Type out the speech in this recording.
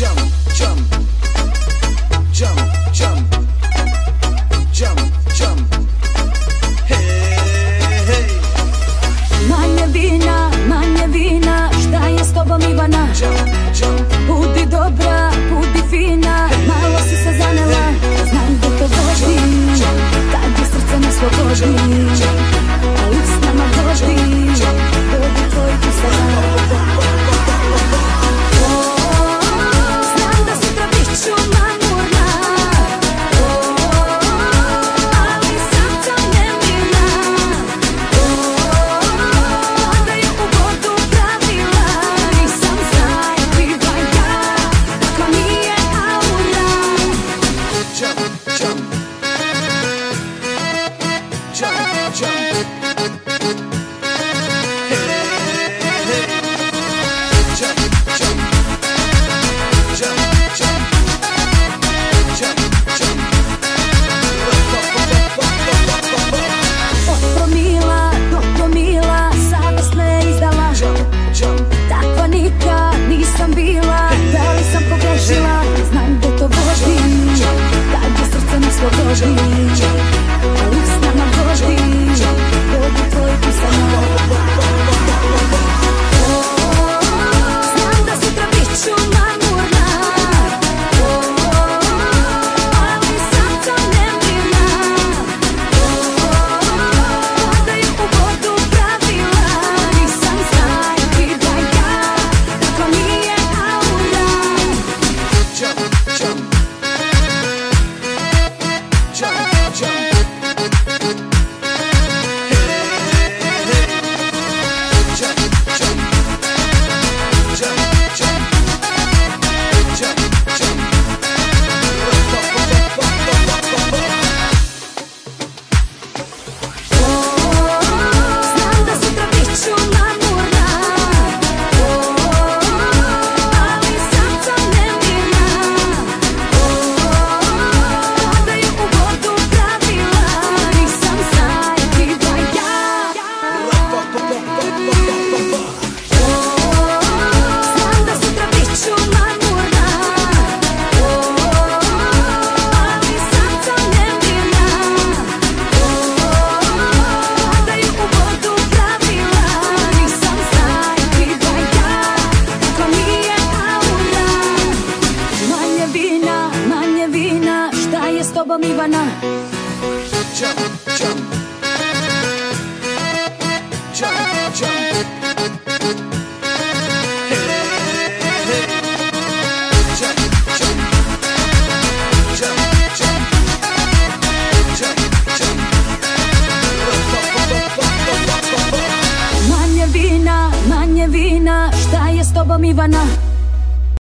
Jam Jam Jam Jam Jam Jam Hey, hey. Manje vina, manje vina, šta je s tobom Ivana? Jump, jump. Budi dobra, budi fina, malo si se zanela, hey. znam da to vodi, kad je srce na slobodi. Jump, ivana Ivana Manje vina, manje vina Šta je s tobom Ivana?